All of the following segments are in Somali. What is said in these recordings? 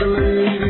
believe.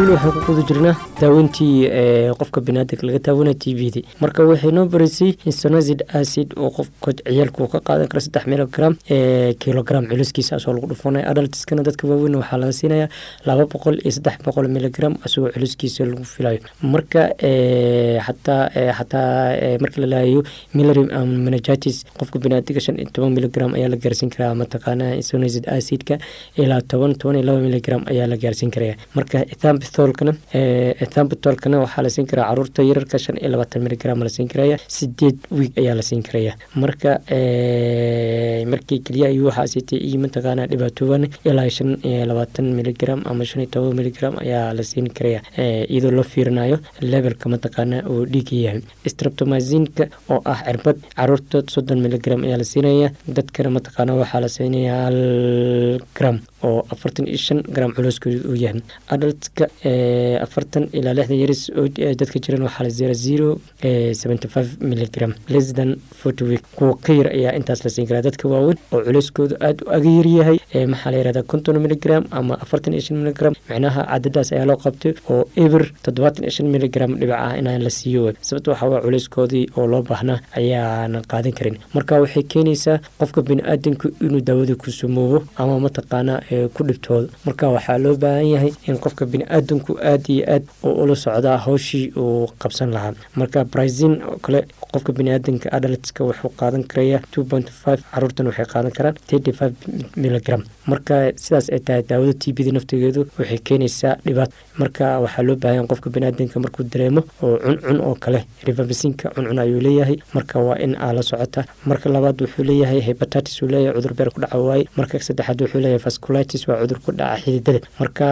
weli waxaan ku guda daaweyntii qofka binaadamka laga daawanaya t v d marka waxay noo baraysay insonazid acid oo qofka ciyaalka uu ka qaadan karo saddex milogram kilogram culiskiisa lagu dhufanaya adaltiskana dadka waaweyn waxaa laga siinayaa laba boqol iyo saddex boqol miligram asagoo culiskiisa lagu filayo. Marka xataa xataa marka la laayayo milary menagitis qofka binaadiga shan iyo toban miligram ayaa la gaarsiin karaa mataqaanaa insonazid acidka ilaa toban toban iyo laba miligram ayaa la gaarsiin karaya. Marka ethambitholkana ethambitholkana waxaa la siin karaa carruurta yararka shan iyo labaatan miligram la siin karaya. Sideed wiig ayaa la siin karaya. Marka markii keliya ayuu waxaa siitay iyo mataqaanaa dhibaatooban ilaa shan iyo labaatan miligram ama shan iyo toban miligram ayaa la siin karaya iyadoo loo fiirinayo levelka mataqaanaa uu dhiiga yahay. Oo ah cirbad carruurta soddon miligram ayaa la siinaya dadkana mataqaanaa waxaa la siinaya hal gram oo afartan iyo shan gram culooskooda uu yahay. Adaltka afartan ilaa lixdan yaris dadka jiran waxaa la zera zero seventy five miligram less than forty week. Kuwa ka yar ayaa intaas la siin karaa. Dadka waaweyn oo culeyskooda aada u aga yaryahay maxaa la yirahdaa konton miligram ama afartan iyo shan miligram micnaha cadadaas ayaa loo qabtay oo eber toddobaatan iyo shan miligram dhibac ah inaan la siiyo. Sababta waxaa waa culeyskoodii oo loo baahnaa ayaanan qaadan karin. Marka waxay keenaysaa qofka bini-aadanku inuu daawada ku sumoobo ama mataqaanaa ku dhibtooda marka waxaa loo baahan yahay in qofka bini-aadanku aada iyo aad ula socdaa hawshii uu qabsan lahaa. Marka brazin oo kale qofka bini-aadanka adaltska wuxuu qaadan karaya caruurtan waxay qaadan karaan miligram marka sidaas ay tahay daawada t b da naftigeedu waxay keenaysaa dhibaato marka waxaa loo baahan qofka bini-aadanka markuu dareemo oo cuncun oo kale rivabisinka cuncun ayuu leeyahay. Marka waa in aa socota. Marka labaad wuxuu leeyahay hebatatis uu leeyahay cudur beer ku dhaca waaye. Marka saddexaad wuxuu leeyahay vasculitis waa cudur ku dhaca xididada marka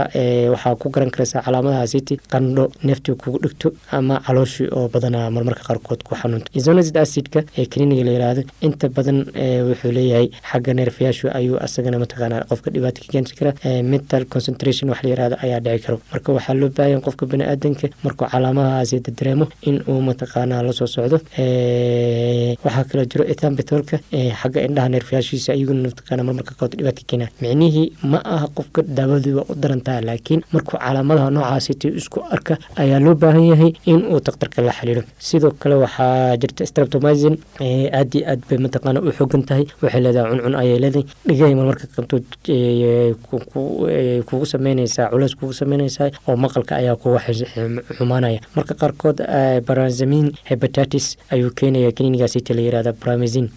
waxaa ku garan karaysaa calaamadahaasiti qandho neeftii kugu dhigto ama calooshii oo badanaa marmarka qaarkood ku xanuunto. Isonazid acidka ee kliniga la yiraahdo inta badan wuxuu leeyahay xagga neerfayaashu ayuu asagana mataqaanaa qofka dhibaato ka keeni kara mental concentration wax la yiraahdo ayaa dhici karo. Marka waxaa loo baahan qofka bani-aadanka markuu calaamadahaasi dareemo in uu mataqaanaa la soo socdo. Waxaa kaloo jiro ethambitolka xagga indhaha neerfayaashiisa ayaguna mataqaanaa marmarka qaarkood dhibaato ka keena. Micnihii ma aha qofka daawadii waa u darantaha laakiin markuu calaamadaha noocaasiti isku arka ayaa loo baahan yahay in uu daktarka la xaliilo sidoo kale waxaa jirta streptomizin aad iyo aad bay mataqaana u xogan tahay. Waxay leedahay cuncun ayay leedahay. Dhigay marmarka qabto kugu sameynaysaa culeys kugu sameynaysaa oo maqalka ayaa kuga xumaanaya. Marka qaarkood baranzamin hepatitis ayuu keenaya klinigaasita la yirahda bramazin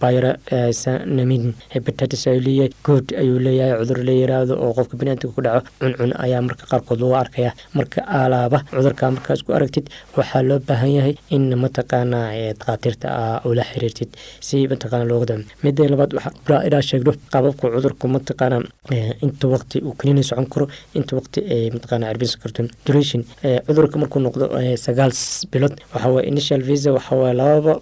byrasamin hepatitis ayuu leeyahay. Good ayuu leeyahay cudur la yiraahdo oo qofka biniaadamka ku dhaco cuncun ayaa marka qaarkood lagu arkaya marka alaaba cudurka markaas ku aragtid waxaa loo baahan yahay in mataqaanaa dakhaatiirta ah ula xiriirtid si mataqaana looga dam midda labaad waxaa inaa sheegno qaababka cudurku mataqaana inta waqti uu kaniini socon karo inta waqti ay mataqaana cirbinsan karto duration. Cudurka markuu noqdo sagaal bilood waxaa waye initial visa waxaa waye lababa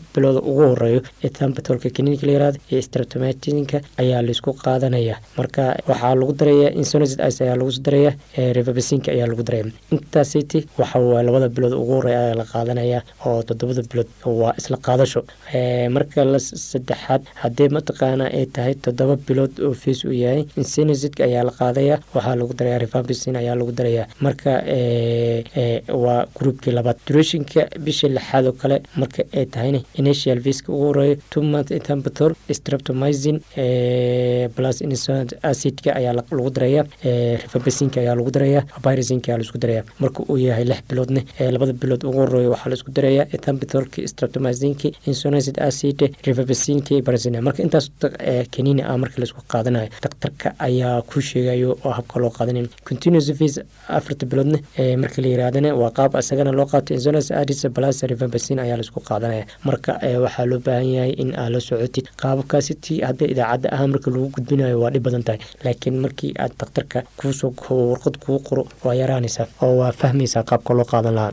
ugu horeeyo ethambitolka kaniinka la yiraahdo iyo streptomatinka ayaa la isku qaadanaya marka waxaa lagu daraya insonazid ice ayaa lagu daraya revabasinka ayaa lagu daraya intaasiti waxa labada bilood ugu horreeya ayaa la qaadanaya oo toddobada bilood waa isla qaadasho. Marka la saddexaad haddii mataqaana ay tahay toddoba bilood oo fees uu yahay insonazidka ayaa la qaadaya waxaa lagu daraya revabasin ayaa lagu daraya marka waa groupkii labaad. Durationka bisha lixaad oo kale marka ay tahayna initial viska ugu horeeyo two month ethambitol streptomizin plus acidka ayaa lagu daraya revabasinka ayaa lagu daraya virusinka ayaa la isku daraya marka uu yahay lix biloodne labada bilood ugu horeeyo waxaa la isku daraya ethambitolki streptomizinki insonacid acid revabasinki barazina marka intaas kaniini ah marka la isku qaadanayo daktarka ayaa ku sheegayo oo habka loo qaadanayo continuous vis afarta biloodne marka la yirahdana waa qaab isagana loo qaato. Insonacid acid plus revabasin ayaa la isku qaadanaya. Marka waxaa loo baahan yahay in aad la socotid. Qaababkaasi hadda idaacadda ah marka lagu gudbinayo waa dhib badan tahay laakiin markii aad daktarka kuusoo warqad kuu qoro waa yaraanaysaa oo waa fahmaysaa qaabka loo qaadan lahaa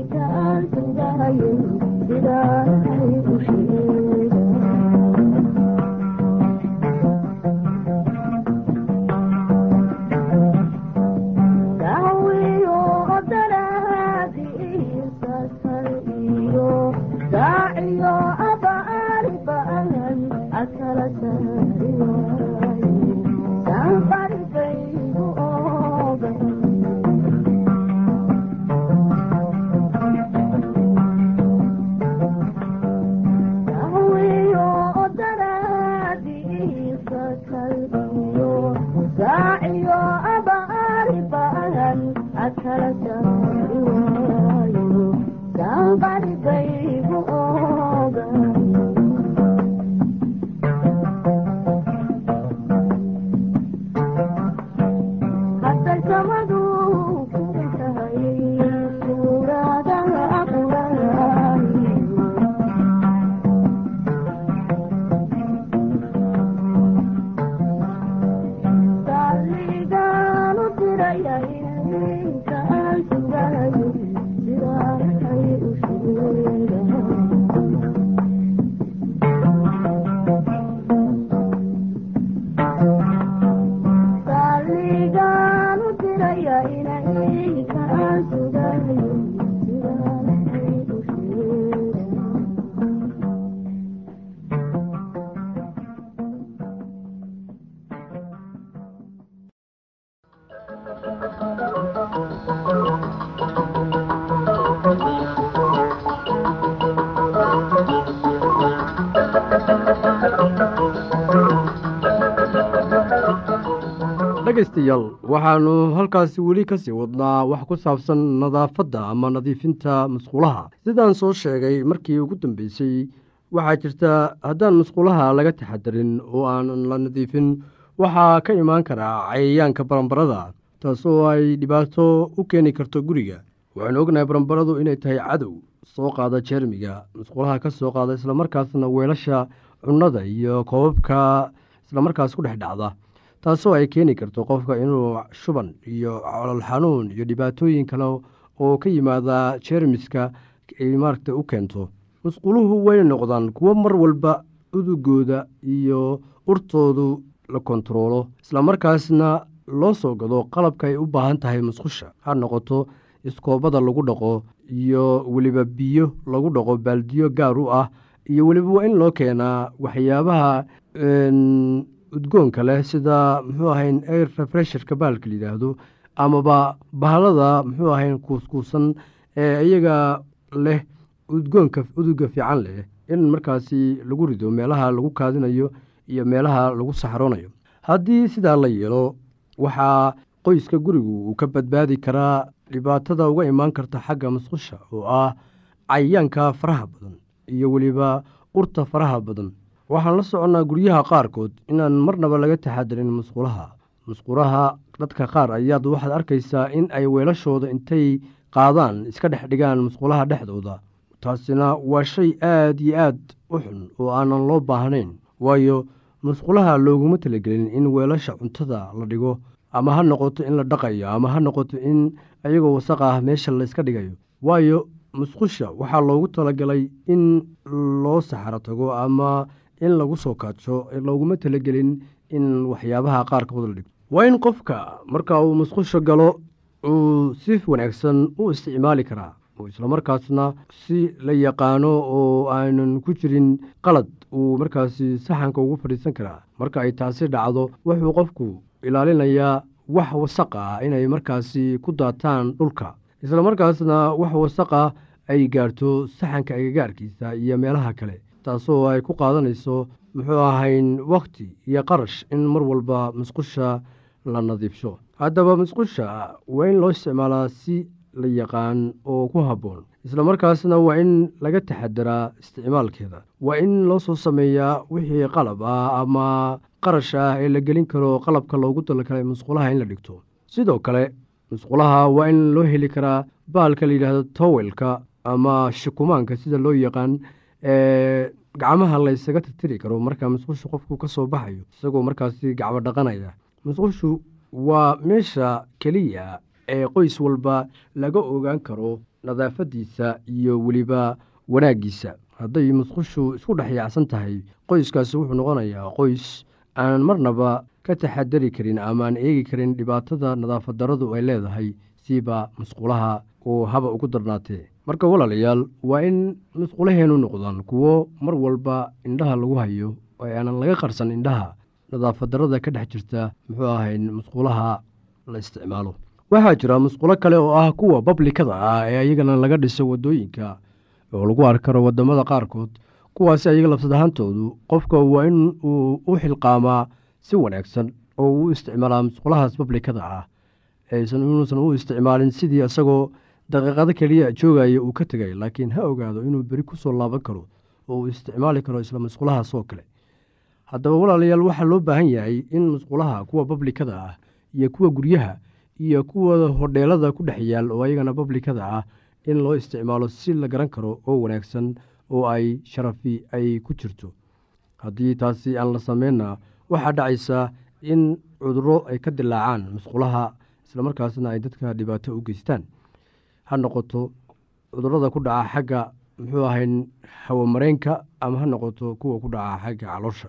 itaantugahayn sidaa hay u shigeen dhegaystayaal waxaannu halkaasi weli ka sii wadnaa wax ku saabsan nadaafadda ama nadiifinta musqulaha. Sidaan soo sheegay markii ugu dambeysay waxaa jirta haddaan musqulaha laga taxadarin oo aanan la nadiifin waxaa ka imaan karaa cayayaanka barambarada taasoo ay dhibaato u keeni karto guriga. Waxaanu ognahay barambaradu inay tahay cadow soo qaada jeermiga musqulaha ka soo qaada islamarkaasna weelasha cunnada iyo koobabka islamarkaas ku dhex dhacda taasoo ay keeni karto qofka inuu shuban iyo colol xanuun iyo dhibaatooyin kale oo ka yimaada jeermiska ay maaragta u keento. Musquluhu way noqdaan kuwo mar walba udugooda iyo urtoodu la kontaroolo islamarkaasna loo soo gado qalabka ay u baahan tahay musqusha. Ha noqoto iskoobada lagu dhaqo iyo weliba biyo lagu dhaqo baaldiyo gaar u ah iyo weliba waa in loo keenaa waxyaabaha udgoonka leh sida muxuu ahayn air refresherka baalka la yidhaahdo amaba bahalada muxuu ahayn kuuskuusan ee iyaga leh udgoonka uduga fiican leh in markaasi lagu rido meelaha lagu kaadinayo iyo meelaha lagu saxroonayo haddii sidaa la yeelo waxaa qoyska gurigu uu ka badbaadi karaa dhibaatada uga imaan karta xagga musqusha oo ah cayayaanka faraha badan iyo weliba urta faraha badan waxaan la soconnaa guryaha qaarkood inaan marnaba laga taxadarin musqulaha. Musqulaha dadka qaar ayaad waxaad arkaysaa in ay weelashooda intay qaadaan iska dhex dhigaan musqulaha dhexdooda. Taasina waa shay aad iyo aad u xun oo aanan loo baahnayn waayo musqulaha looguma talagelin in weelasha cuntada la dhigo ama ha noqoto in la dhaqayo ama ha noqoto in ayagoo wasaq ah meesha la iska dhigayo. Waayo musqusha waxaa loogu talagalay in loo saxaro tago ama in lagu soo kaadsho looguma talagelin in waxyaabaha qaarkood la dhigto. Waa in qofka marka uu musqusha galo uu si wanaagsan u isticmaali karaa islamarkaasna si la yaqaano oo aanan ku jirin qalad uu markaasi saxanka ugu fadhiisan karaa. Marka ay taasi dhacdo wuxuu qofku ilaalinayaa wax wasaq ah inay markaasi ku daataan dhulka. Islamarkaasna wax wasaq ah ay gaarto saxanka agagaarkiisa iyo meelaha kale taasoo ay ku qaadanayso muxuu ahayn wakhti iyo qarash in mar walba musqusha la nadiifsho. Haddaba musqusha waa in loo isticmaalaa si la yaqaan oo ku habboon. Islamarkaasna waa in laga taxadaraa isticmaalkeeda. Waa in loo soo sameeyaa wixii qalab ah ama qarash ah ee la gelin karo qalabka loogu talagalay musqulaha in la dhigto. Sidoo kale musqulaha waa in loo heli karaa bahalka la yidhaahdo towelka ama shukumaanka sida loo yaqaan gacmaha laysaga tirtiri karo marka musqushu qofku ka soo baxayo isagoo markaasi gacmo dhaqanaya. Musqushu waa meesha keliya ee qoys walba laga ogaan karo nadaafadiisa iyo weliba wanaaggiisa. Hadday musqushu isku dhex yaacsan tahay qoyskaasi wuxuu noqonayaa qoys aanan marnaba ka taxadari karin ama aan eegi karin dhibaatada nadaafad daradu ay leedahay siiba musqulaha oo haba ugu darnaatee marka walaalayaal waa in musqulaheenu noqdaan kuwo mar walba indhaha lagu hayo oo aanan laga qarsan indhaha. Nadaafad darada ka dhex jirta muxuu ahayn musqulaha la isticmaalo. Waxaa jira musqulo kale oo ah kuwa bablikada ah ee ayagana laga dhiso waddooyinka oo lagu arki karo waddamada qaarkood kuwaasi ayaga labsad ahaantoodu qofka waa in uu u xilqaamaa si wanaagsan oo uu isticmaalaa musqulahaas bablikada ah inuusan u isticmaalin sidii isagoo daqiiqado keliya joogaya uu ka tegay laakiin ha ogaado inuu beri ku soo laaban karo oo uu isticmaali karo isla musqulahaas oo kale. Haddaba walaalayaal waxaa loo baahan yahay in musqulaha kuwa bablikada ah iyo kuwa guryaha iyo kuwa hodheelada ku dhex yaal oo ayagana bablikada ah in loo isticmaalo si la garan karo oo wanaagsan oo ay sharafi ay ku jirto. Haddii taasi aan la sameynna waxaa dhacaysa in cuduro ay ka dilaacaan musqulaha islamarkaasna ay dadka dhibaato u geystaan ha noqoto cudurrada ku dhaca xagga muxuu ahayn hawamareenka ama ha noqoto kuwa ku dhaca xagga caloosha